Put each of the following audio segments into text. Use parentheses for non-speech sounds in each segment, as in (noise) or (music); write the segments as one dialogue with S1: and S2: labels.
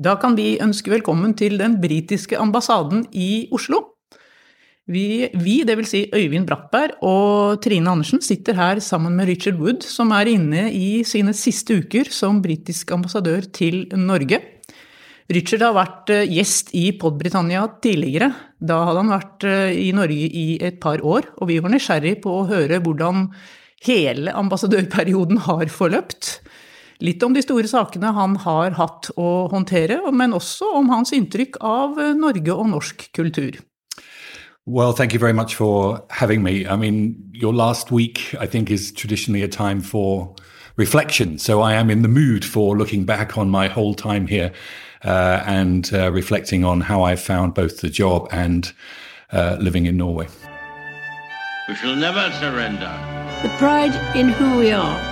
S1: Da kan vi ønske velkommen til den britiske ambassaden i Oslo. Vi, vi dvs. Si Øyvind Brattberg og Trine Andersen, sitter her sammen med Richard Wood, som er inne i sine siste uker som britisk ambassadør til Norge. Richard har vært eh, gjest i Podbritannia tidligere. Da hadde han vært eh, i Norge i et par år, og vi var nysgjerrig på å høre hvordan hele ambassadørperioden har forløpt. Litt om de store sakene han har hatt å håndtere, men også om hans inntrykk av Norge og norsk kultur.
S2: Well, thank you very much for having me. I mean, your last week, I think, is traditionally a time for reflection. So I am in the mood for looking back on my whole time here uh, and uh, reflecting on how I found both the job and uh, living in Norway.
S3: We shall never surrender.
S4: The pride in who we are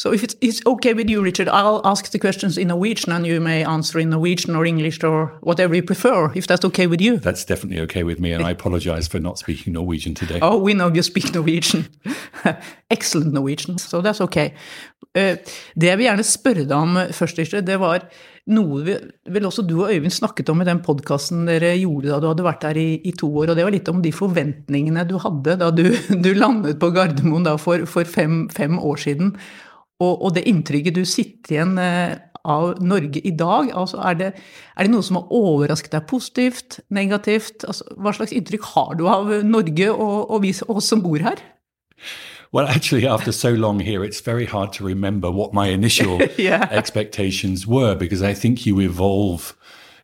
S1: So if it's, it's, okay with you, Richard, I'll ask the questions in Norwegian and you may answer in Norwegian or English or whatever you prefer, if that's okay with you.
S2: That's definitely okay with me, and I apologize for not speaking Norwegian today.
S1: Oh, we know you speak Norwegian. (laughs) Excellent Norwegian, so that's okay. Uh, det jeg vil gjerne spørre deg om først, Richard, det var noe vi, vel også du og Øyvind snakket om i den podkasten dere gjorde da du hadde vært der i, i, to år, og det var litt om de forventningene du hadde da du, (laughs) du landet på Gardermoen da for, for fem, fem år siden. Og, og det inntrykket du sitter igjen eh, av Norge i dag, altså er, det, er det noe som har overrasket deg positivt, negativt? Altså, hva slags inntrykk har du av Norge og, og vi, oss som bor her?
S2: Well, actually, after so long here, it's very hard to remember what my initial (laughs) yeah. expectations were because I think you evolve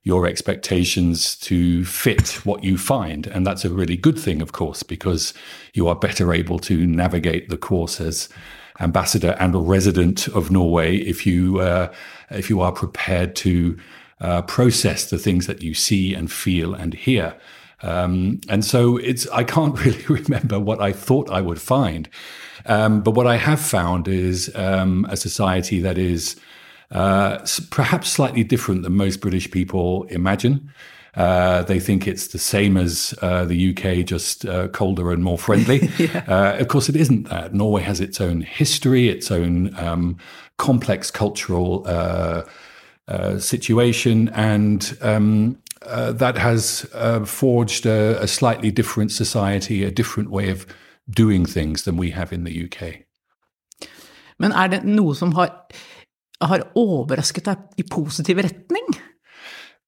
S2: your expectations to fit what you find. And that's a really good thing, of course, because you are better able to navigate the course as ambassador and a resident of Norway if you uh, if you are prepared to uh, process the things that you see and feel and hear. Um, and so it's I can't (laughs) really remember what I thought I would find, um, but what I have found is um, a society that is uh, perhaps slightly different than most British people imagine. Uh, they think it's the same as uh, the UK, just uh, colder and more friendly. (laughs) yeah. Uh, of course, it isn't that. Norway has its own history, its own um, complex cultural uh, uh, situation, and um, that has forged a, a, slightly different society, a different way of doing things than we have in the UK.
S1: Men er det noe som har, har overrasket deg i positiv retning?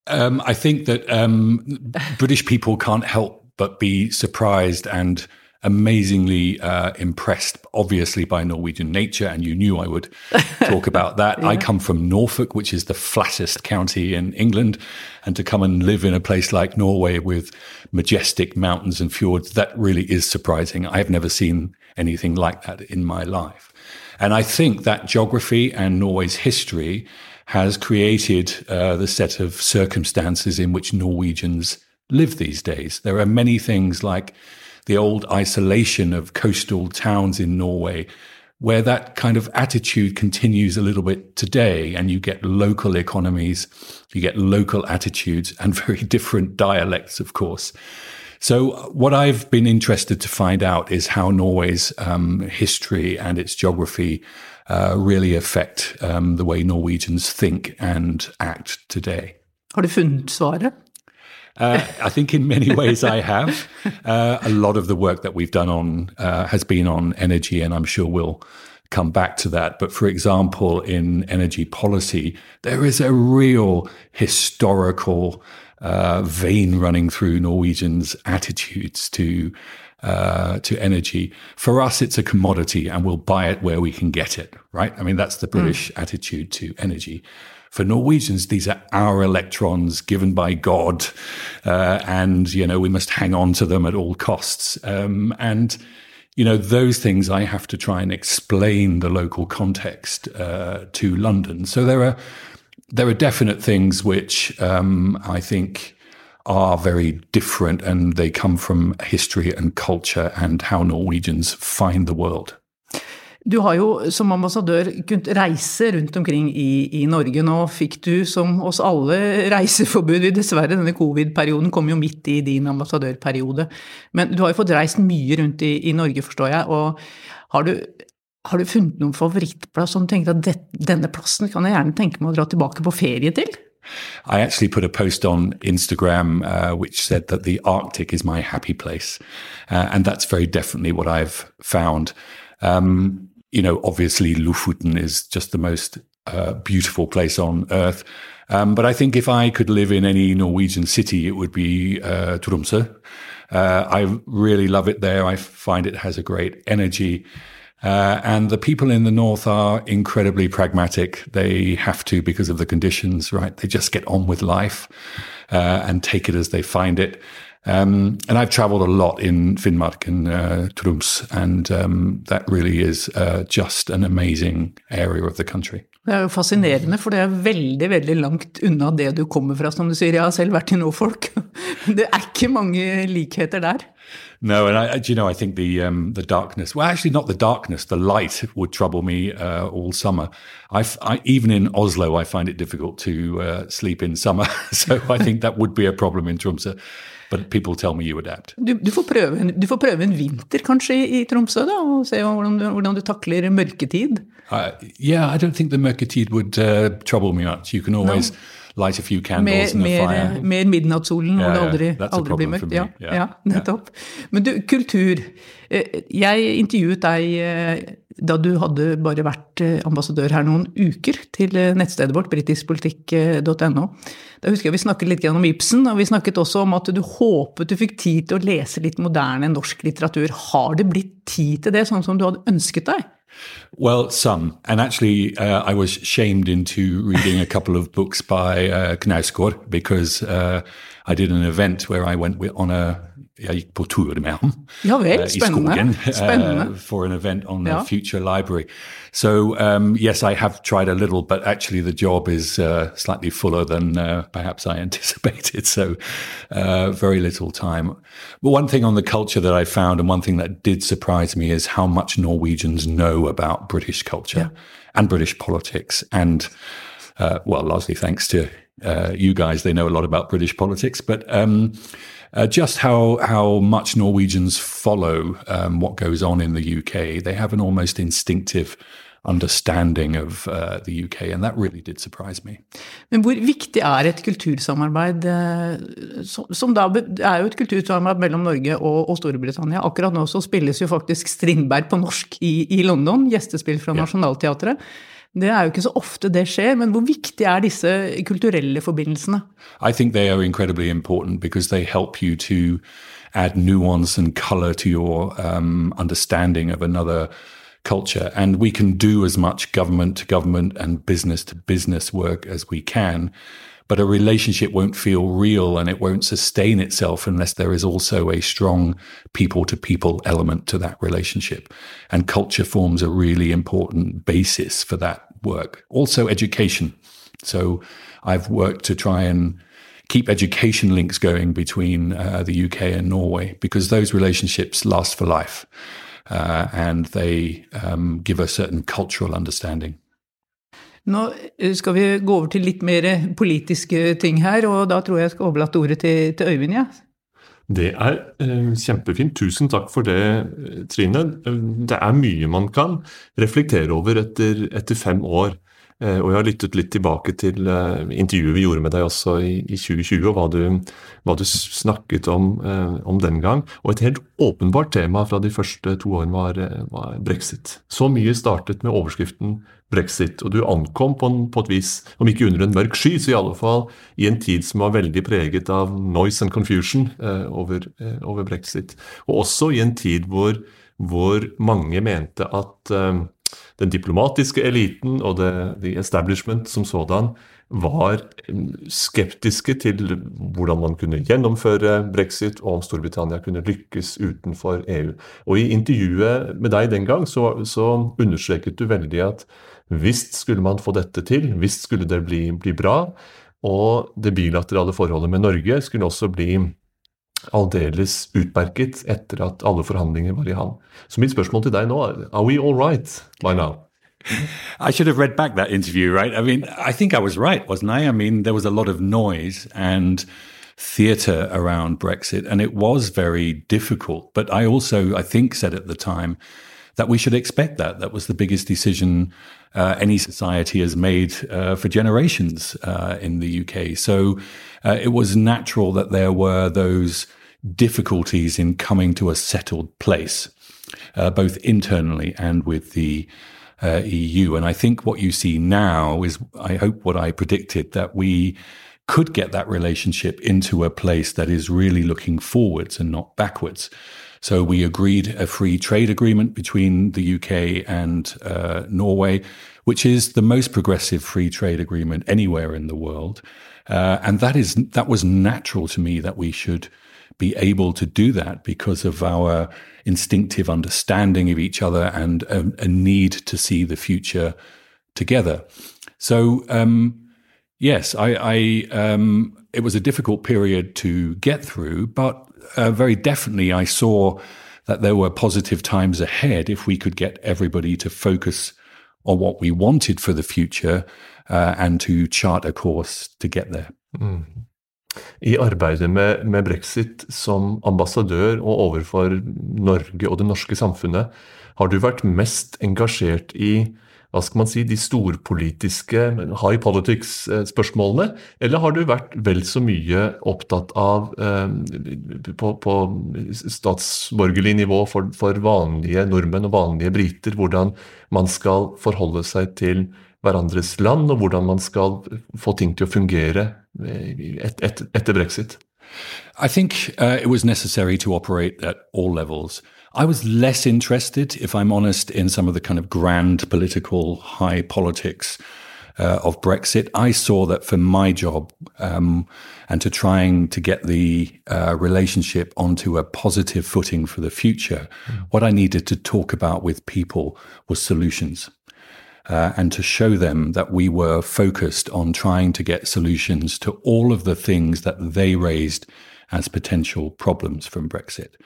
S2: Um, I think that um, British people can't help but be surprised and amazingly uh, impressed, obviously, by Norwegian nature. And you knew I would talk (laughs) about that. yeah. I come from Norfolk, which is the flattest county in England. And to come and live in a place like Norway with majestic mountains and fjords, that really is surprising. I've never seen anything like that in my life. And I think that geography and Norway's history has created uh, the set of circumstances in which Norwegians live these days. There are many things like the old isolation of coastal towns in Norway, where that kind of attitude continues a little bit today, and you get local economies, you get local attitudes, and (laughs) very different dialects, of course. So, what I've been interested to find out is how Norway's um, history and its geography uh, really affect um, the way Norwegians think and act today.
S1: Har du funnet svaret?
S2: Uh, I think in many ways I have. Uh, a lot of the work that we've done on uh, has been on energy, and I'm sure we'll come back to that. But for example, in energy policy, there is a real historical uh, vein running through Norwegians' attitudes to uh, to energy. For us, it's a commodity, and we'll buy it where we can get it. Right? I mean, that's the hmm. British mm. attitude to energy. For Norwegians, these are our electrons given by God, uh, and you know we must hang on to them at all costs. Um, and you know those things I have to try and explain the local context uh, to London. So there are there are definite things which um, I think are very different and they come from history and culture and how Norwegians find the world.
S1: Du har jo som ambassadør kunnet reise rundt omkring i, i, Norge. Nå fikk du, som oss alle, reiseforbud. Dessverre, denne covid-perioden kom jo midt i din ambassadørperiode. Men du har jo fått reist mye rundt i, i Norge, forstår jeg. Og har du, har du funnet noen favorittplass som du at det, denne plassen kan jeg gjerne tenke meg å dra tilbake på ferie til?
S2: I actually put a post on Instagram uh, which said that the Arctic is my happy place. Uh, and that's very definitely what I've found. Um, you know, obviously, Lofoten is just the most uh, beautiful place on earth. Um, but I think if I could live in any Norwegian city, it would be uh, Tromsø. Uh, I really love it there. I find it has a great energy. Uh, and the people in the north are incredibly pragmatic. They have to because of the conditions, right? They just get on with life uh, and take it as they find it. Um, and I've traveled a lot in Finnmark and uh, Troms, and um, that really is uh, just an amazing area of the country.
S1: Det er jo fascinerende, for det er veldig veldig langt unna det du kommer fra, som du sier. Jeg har selv vært i Norfolk. (laughs) Det er ikke mange likheter der.
S2: No, and I, you know, I think the um, the darkness. Well, actually, not the darkness. The light would trouble me uh, all summer. I, I, even in Oslo, I find it difficult to uh, sleep in summer. (laughs) so I (laughs) think that would be a problem in Tromsø. But people tell me you adapt.
S1: Du, du, får, prøve, du får prøve en vinter kanskje i, Tromsø, da, og se hvordan hvordan du takler mørketid.
S2: Uh, yeah, I don't think the mørketid would uh, trouble me much. You can always. No light a few candles
S1: mer,
S2: in the fire.
S1: Mer midnattssolen yeah, og det aldri, aldri blir mørkt. Ja, yeah. ja, nettopp. Men du, kultur. Eh, jeg intervjuet deg eh, da du hadde bare vært eh, ambassadør her noen uker til nettstedet vårt, britiskpolitikk.no. Da husker jeg vi snakket litt om Ibsen, og vi snakket også om at du håpet du fikk tid til å lese litt moderne norsk litteratur. Har det blitt tid til det, sånn som du hadde ønsket deg?
S2: Well, some. And actually, uh, I was shamed into reading a couple of books by uh, Knausgård because uh, I did an event where I went on a jeg gikk på tur med ham
S1: ja vel, uh, i skogen
S2: uh, for an event on ja. the Future Library. So, um, yes, I have tried a little, but actually the job is uh, slightly fuller than uh, perhaps I (laughs) anticipated. So, uh, very little time. But one thing on the culture that I found, and one thing that did surprise me, is how much Norwegians know about British culture yeah. and British politics. And, uh, well, largely thanks to you guys, they know a lot about British politics. But, um, uh, just how how much Norwegians follow um, what goes on in the UK. They have an almost instinctive understanding of uh, the UK, and that really did surprise me.
S1: Men hvor viktig er et kultursamarbeid, uh, som, som da er jo et kultursamarbeid mellom Norge og, og, Storbritannia? Akkurat nå så spilles jo faktisk Strindberg på norsk i, i London, gjestespill fra Nationaltheatret. Det er jo ikke så ofte det skjer, men hvor viktig er disse kulturelle forbindelsene?
S2: I think they are incredibly important because they help you to add nuance and color to your um, understanding of another culture. And we can do as much government to government and business to business work as we can but a relationship won't feel real and it won't sustain itself unless there is also a strong people to people element to that relationship. And culture forms a really important basis for that work. Also, education. So I've worked to try and keep education links going between uh, the UK and Norway because those relationships last for life. Uh, and they um, give a certain cultural understanding.
S1: Nå eh, skal vi gå over til litt mer politiske ting her, og da tror jeg jeg skal overlate ordet til, til Øyvind. Ja.
S5: Det er eh, kjempefint. Tusen takk for det, Trine. Det er mye man kan reflektere over etter, etter fem år. Eh, og jeg har lyttet litt tilbake til eh, intervjuet vi gjorde med deg også i, i 2020, og hva du, hva du snakket om, uh, om, den gang. Og et helt åpenbart tema fra de første to årene var, var, brexit. Så mye startet med overskriften brexit, og du ankom på, en, på, et vis, om ikke under en mørk sky, så i alle fall i en tid som var veldig preget av noise and confusion eh, over, over, brexit. Og også i en tid hvor, hvor mange mente at den diplomatiske eliten og det, the establishment som sådan var skeptiske til hvordan man kunne gjennomføre brexit, og om Storbritannia kunne lykkes utenfor EU. Og I intervjuet med deg den gang så, så understreket du veldig at visst skulle man få dette til, visst skulle det bli, bli bra, og det bilaterale forholdet med Norge skulle også bli aldeles utmerket etter at alle forhandlinger var i havn. Så mitt spørsmål til deg nå er are we all right by now?
S2: I should have read back that interview, right? I mean, I think I was right, wasn't I? I mean, there was a lot of noise and theater around Brexit, and it was very difficult. But I also, I think, said at the time that we should expect that. That was the biggest decision uh, any society has made uh, for generations uh, in the UK. So uh, it was natural that there were those difficulties in coming to a settled place, uh, both internally and with the uh, EU. And I think what you see now is, I hope, what I predicted that we could get that relationship into a place that is really looking forwards and not backwards. So we agreed a free trade agreement between the UK and uh, Norway, which is the most progressive free trade agreement anywhere in the world. Uh, and that is that was natural to me that we should be able to do that because of our instinctive understanding of each other and a, a need to see the future together. So um, yes, I, I um, it was a difficult period to get through, but uh, very definitely I saw that there were positive times ahead if we could get everybody to focus on what we wanted for the future uh, and to chart a course to get there. Mm.
S5: I arbeidet med, med, brexit som ambassadør og overfor Norge og det norske samfunnet, har du vært mest engasjert i hva skal man si, de storpolitiske high politics-spørsmålene? Eller har du vært vel så mye opptatt av eh, på, på, statsborgerlig nivå for, for, vanlige nordmenn og vanlige briter, hvordan man skal forholde seg til hverandres land, og hvordan man skal få ting til å fungere et, et, etter brexit?
S2: I think uh, it was necessary to operate at all. I was less interested, if I'm honest, in some of the kind of grand political high politics uh, of Brexit. I saw that for my job um, and to trying to get the uh, relationship onto a positive footing for the future, mm. what I needed to talk about with people was solutions. Uh, and to show them that we were focused on trying to get solutions to all of the things that they raised as potential problems from Brexit.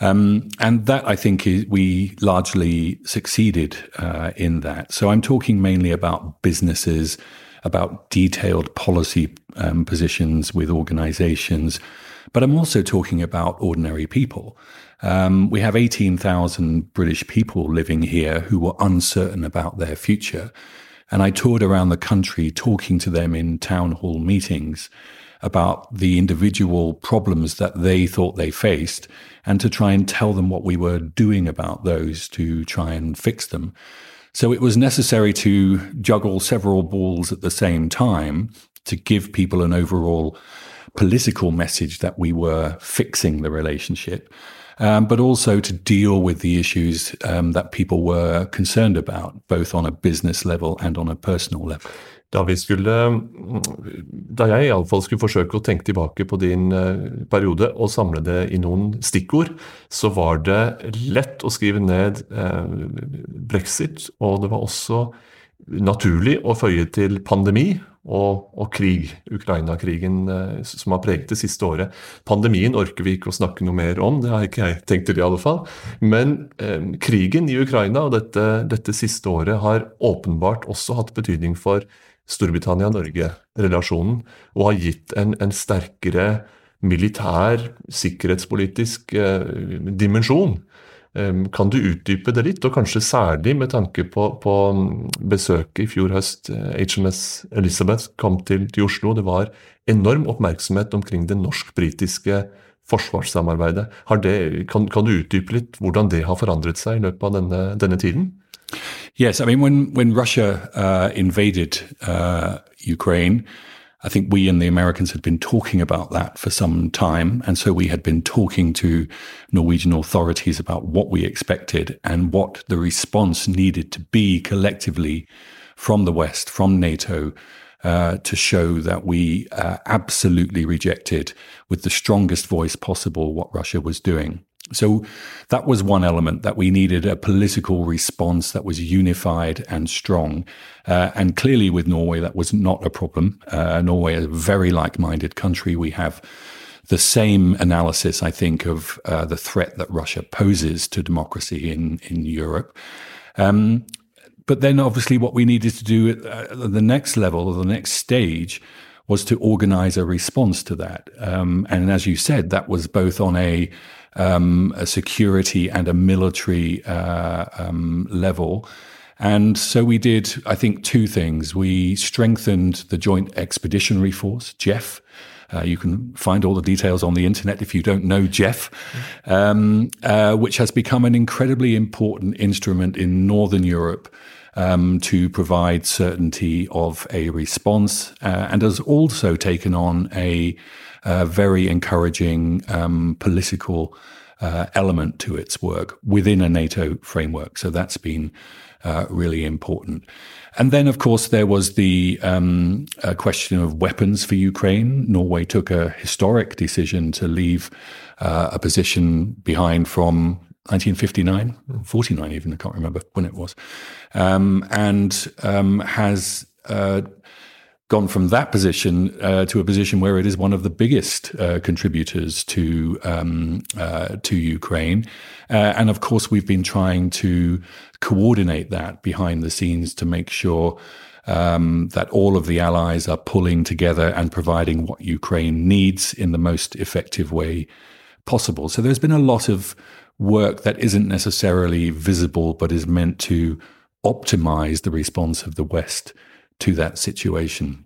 S2: Um, and that I think is, we largely succeeded uh, in that. So I'm talking mainly about businesses, about detailed policy um, positions with organizations, but I'm also talking about ordinary people. Um, we have 18,000 British people living here who were uncertain about their future. And I toured around the country talking to them in town hall meetings about the individual problems that they thought they faced and to try and tell them what we were doing about those to try and fix them. So it was necessary to juggle several balls at the same time to give people an overall political message that we were fixing the relationship. Um, but also to deal with the issues um, that people were concerned about, both on a business level and on a personal level.
S5: da vi skulle Da jeg iallfall skulle forsøke å tenke tilbake på din eh, periode og samle det i noen stikkord, så var det lett å skrive ned eh, brexit, og det var også naturlig å føye til pandemi og, og krig. Ukraina-krigen eh, som har preget det siste året. Pandemien orker vi ikke å snakke noe mer om, det har ikke jeg tenkt til i alle fall. Men eh, krigen i Ukraina og dette, dette siste året har åpenbart også hatt betydning for Storbritannia-Norge-relasjonen, og har gitt en, en sterkere militær, sikkerhetspolitisk eh, dimensjon. Um, kan du utdype det litt, og kanskje særlig med tanke på, på besøket i fjor høst HMS eh, Elizabeth kom til, til Oslo. Det var enorm oppmerksomhet omkring det norsk-britiske forsvarssamarbeidet. Det, kan, kan, du utdype litt hvordan det har forandret seg i løpet av denne, denne tiden?
S2: Yes, I mean when when Russia uh, uh, I think we and the Americans had been talking about that for some time, and so we had been talking to Norwegian authorities about what we expected and what the response needed to be collectively from the West, from NATO, uh, to show that we uh, absolutely rejected, with the strongest voice possible, what Russia was doing. So that was one element that we needed a political response that was unified and strong. Uh, and clearly, with Norway, that was not a problem. Uh, Norway is a very like minded country. We have the same analysis, I think, of uh, the threat that Russia poses to democracy in in Europe. Um, but then, obviously, what we needed to do at, uh, the next level, or the next stage, was to organize a response to that. Um, and as you said, that was both on a, um, a security and a military uh, um, level. And so we did, I think, two things. We strengthened the Joint Expeditionary Force, JEF. Uh, you can find all the details on the internet if you don't know JEF, um, uh, which has become an incredibly important instrument in Northern Europe um, to provide certainty of a response uh, and has also taken on a, a very encouraging um, political uh, element to its work within a NATO framework. So that's been uh, really important. And then, of course, there was the um, question of weapons for Ukraine. Norway took a historic decision to leave uh, a position behind from 1959, 49 even, I can't remember when it was, um, and um, has uh, gone from that position uh, to a position where it is one of the biggest uh, contributors to um, uh, to Ukraine, uh, and of course we've been trying to coordinate that behind the scenes to make sure. Um, that all of the allies are pulling together and providing what Ukraine needs in the most effective way possible. So there's been a lot of work that isn't necessarily visible, but is meant to optimize the response of the West to that situation.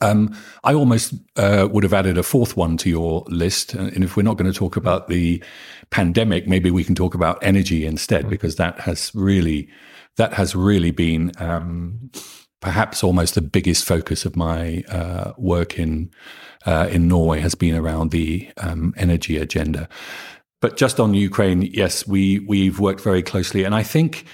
S2: Um, I almost uh, would have added a fourth one to your list. And if we're not going to talk about the pandemic, maybe we can talk about energy instead, mm. because that has really, that has really been um, perhaps almost the biggest focus of my uh, work in uh, in Norway has been around the um, energy agenda. But just on Ukraine, yes, we we've worked very closely, and I think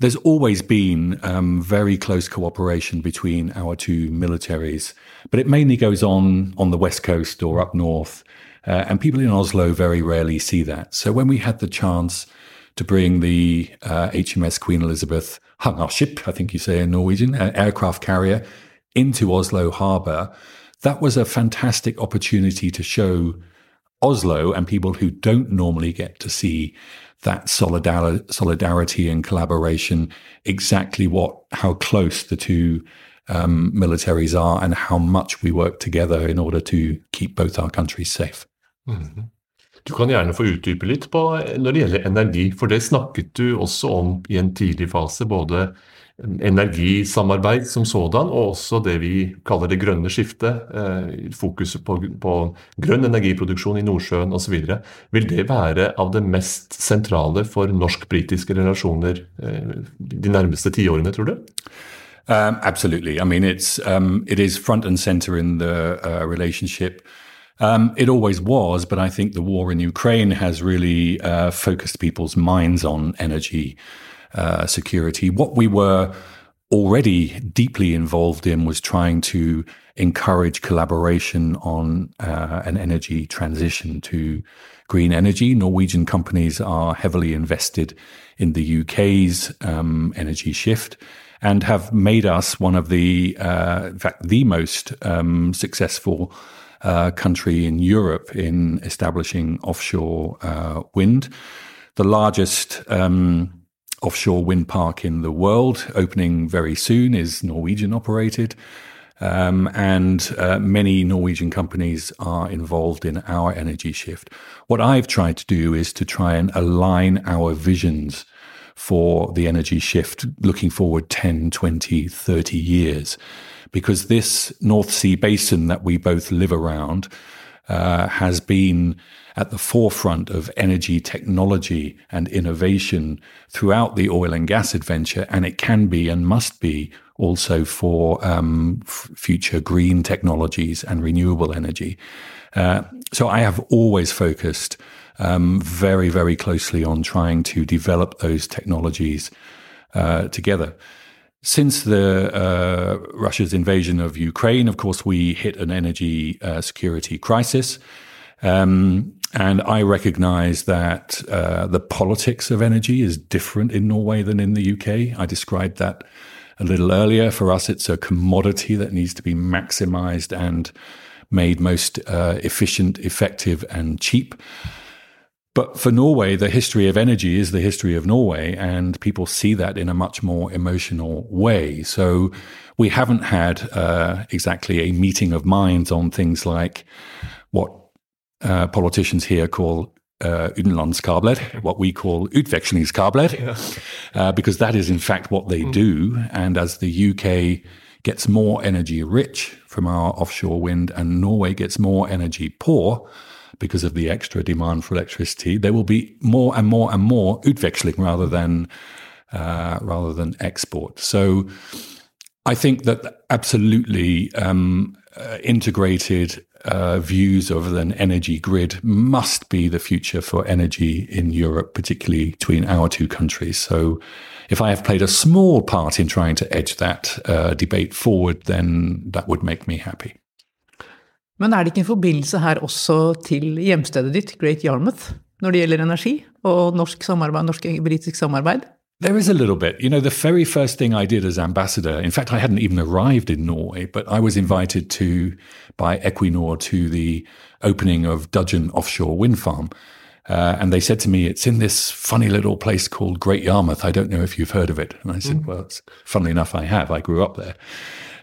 S2: there's always been um, very close cooperation between our two militaries, but it mainly goes on on the west coast or up north, uh, and people in Oslo very rarely see that. So when we had the chance to bring the uh, HMS Queen Elizabeth Hangarskip, I think you say in Norwegian, uh, aircraft carrier into Oslo harbour, that was a fantastic opportunity to show Oslo and people who don't normally get to see that solidarity and collaboration, exactly what, how close the two um, militaries are and how much we work together in order to keep both our countries safe. Mm.
S5: Du kan gjerne få utdype litt på når det gjelder energi, for det snakket du også om i en tidlig fase. Både energisamarbeid som sådan, og også det vi kaller det grønne skiftet. Eh, fokuset på, på grønn energiproduksjon i Nordsjøen osv. Vil det være av det mest sentrale for norsk-britiske relasjoner eh, de nærmeste tiårene, tror du?
S2: Um, absolutely. I mean, it's um, it is front and center in the uh, relationship. Um, it always was, but I think the war in Ukraine has really uh, focused people's minds on energy. Uh, security. What we were already deeply involved in was trying to encourage collaboration on uh, an energy transition to green energy. Norwegian companies are heavily invested in the UK's um, energy shift and have made us one of the, uh, in fact, the most um, successful uh, country in Europe in establishing offshore uh, wind. The largest um, offshore wind park in the world, opening very soon, is Norwegian operated. Um, and uh, many Norwegian companies are involved in our energy shift. What I've tried to do is to try and align our visions for the energy shift looking forward 10, 20, 30 years. Because this North Sea basin that we both live around uh, has been at the forefront of energy technology and innovation throughout the oil and gas adventure, and it can be and must be also for um, f- future green technologies and renewable energy. Uh, so I have always focused um, very, very closely on trying to develop those technologies uh, together. Since the uh, Russia's invasion of Ukraine, of course, we hit an energy uh, security crisis. Um, and I recognize that uh, the politics of energy is different in Norway than in the UK. I described that a little earlier. For us, it's a commodity that needs to be maximized and made most uh, efficient, effective, and cheap. But for Norway, the history of energy is the history of Norway, and people see that in a much more emotional way. So we haven't had uh, exactly a meeting of minds on things like what uh, politicians here call uh, utenlandskabler, what we call utvekslingskabler, yeah. uh, because that is in fact what they mm. do. And as the UK gets more energy rich from our offshore wind and Norway gets more energy poor because of the extra demand for electricity, there will be more and more and more utveksling rather than uh, rather than export. So I think that absolutely um, uh, integrated uh, views of an energy grid must be the future for energy in Europe, particularly between our two countries. So, if I have played a small part in trying to edge that uh, debate forward, then that would make me happy.
S1: Men er det ikke en forbindelse her også til hjemstedet ditt, Great Yarmouth, når det gjelder energi og norsk samarbeid, norsk-britisk samarbeid?
S2: There is a little bit. You know, the very first thing I did as ambassador, in fact, I hadn't even arrived in Norway, but I was invited to by Equinor to the opening of Dudgeon offshore wind farm. Uh, and they said to me, it's in this funny little place called Great Yarmouth. I don't know if you've heard of it. And I said, mm. well, funnily enough, I have. I grew up there.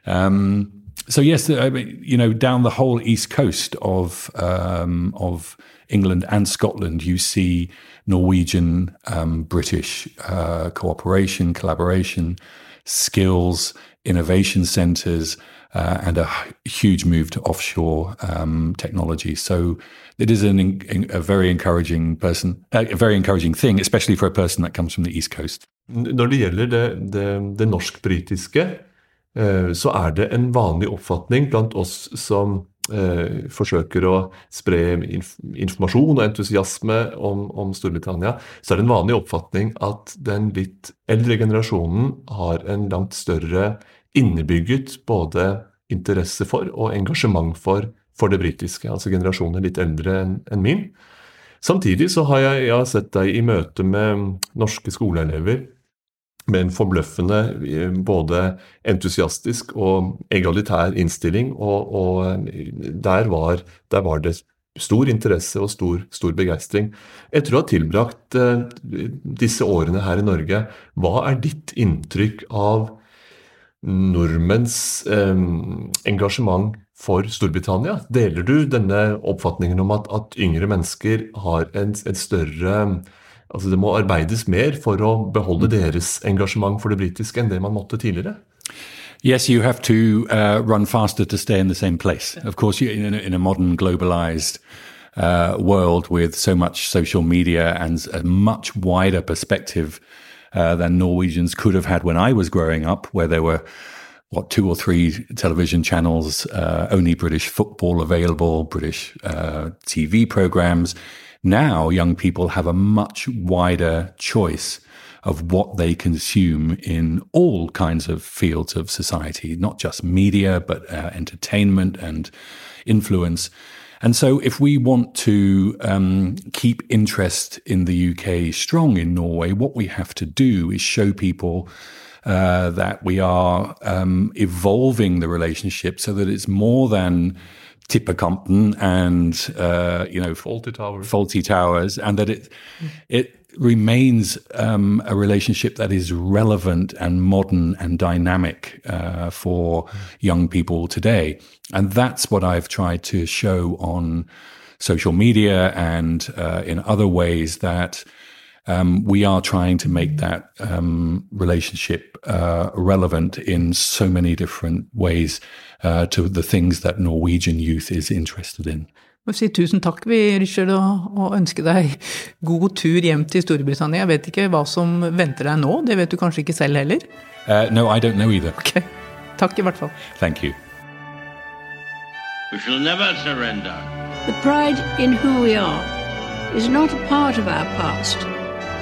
S2: Um, so yes, you know, down the whole east coast of um, of England and Scotland, you see Norwegian um, British uh, cooperation, collaboration, skills, innovation centers, uh, and a huge move to offshore um, technology. So it is an, a very encouraging person, uh, a very encouraging thing, especially for a person that comes from the East Coast.
S5: Når det gjelder det, norsk-britiske, uh, så er det en vanlig oppfatning blant oss som eh, forsøker å spre inf informasjon og entusiasme om, om, Storbritannia, så er det en vanlig oppfatning at den litt eldre generasjonen har en langt større innebygget både interesse for og engasjement for, for det britiske. Altså generasjoner litt eldre enn en min. Samtidig så har jeg, jeg har sett deg i møte med norske skoleelever med en forbløffende eh, både entusiastisk og egalitær innstilling. Og, og eh, der, var, der, var, det stor interesse og stor, stor begeistring. Etter å ha tilbrakt uh, disse årene her i Norge, hva er ditt inntrykk av nordmenns engasjement for Storbritannia? Deler du denne oppfatningen om at, at yngre mennesker har en, en større Altså det må arbeides mer for å beholde deres engasjement for det britiske enn det man måtte tidligere.
S2: Yes, you have to uh, run faster to stay in the same place. Of course, you, in, a, in a modern globalized uh, world with so much social media and a much wider perspective uh, than Norwegians could have had when I was growing up, where there were what two or three television channels, uh, only British football available, British uh, TV programs. Now, young people have a much wider choice of what they consume in all kinds of fields of society, not just media, but uh, entertainment and influence. And so, if we want to um, keep interest in the UK strong in Norway, what we have to do is show people uh, that we are um, evolving the relationship so that it's more than Tippekampen and uh, you know
S5: Fawlty Towers,
S2: Fawlty Towers, and that it it remains um, a relationship that is relevant and modern and dynamic uh, for young people today, and that's what I've tried to show on social media and uh, in other ways that. Um, we are trying to make that um, relationship uh, relevant in so many different ways uh, to the things that Norwegian youth is interested in.
S1: Jeg vil si tusen takk, vi, Richard, og, og ønske deg god tur hjem til Storbritannia. Jeg vet ikke hva som venter deg nå, det vet du kanskje ikke selv heller?
S2: Uh, no, I don't know either.
S1: Okay. Takk i hvert fall.
S2: Thank you.
S3: We shall never surrender.
S4: The pride in who we are is not a part of our past.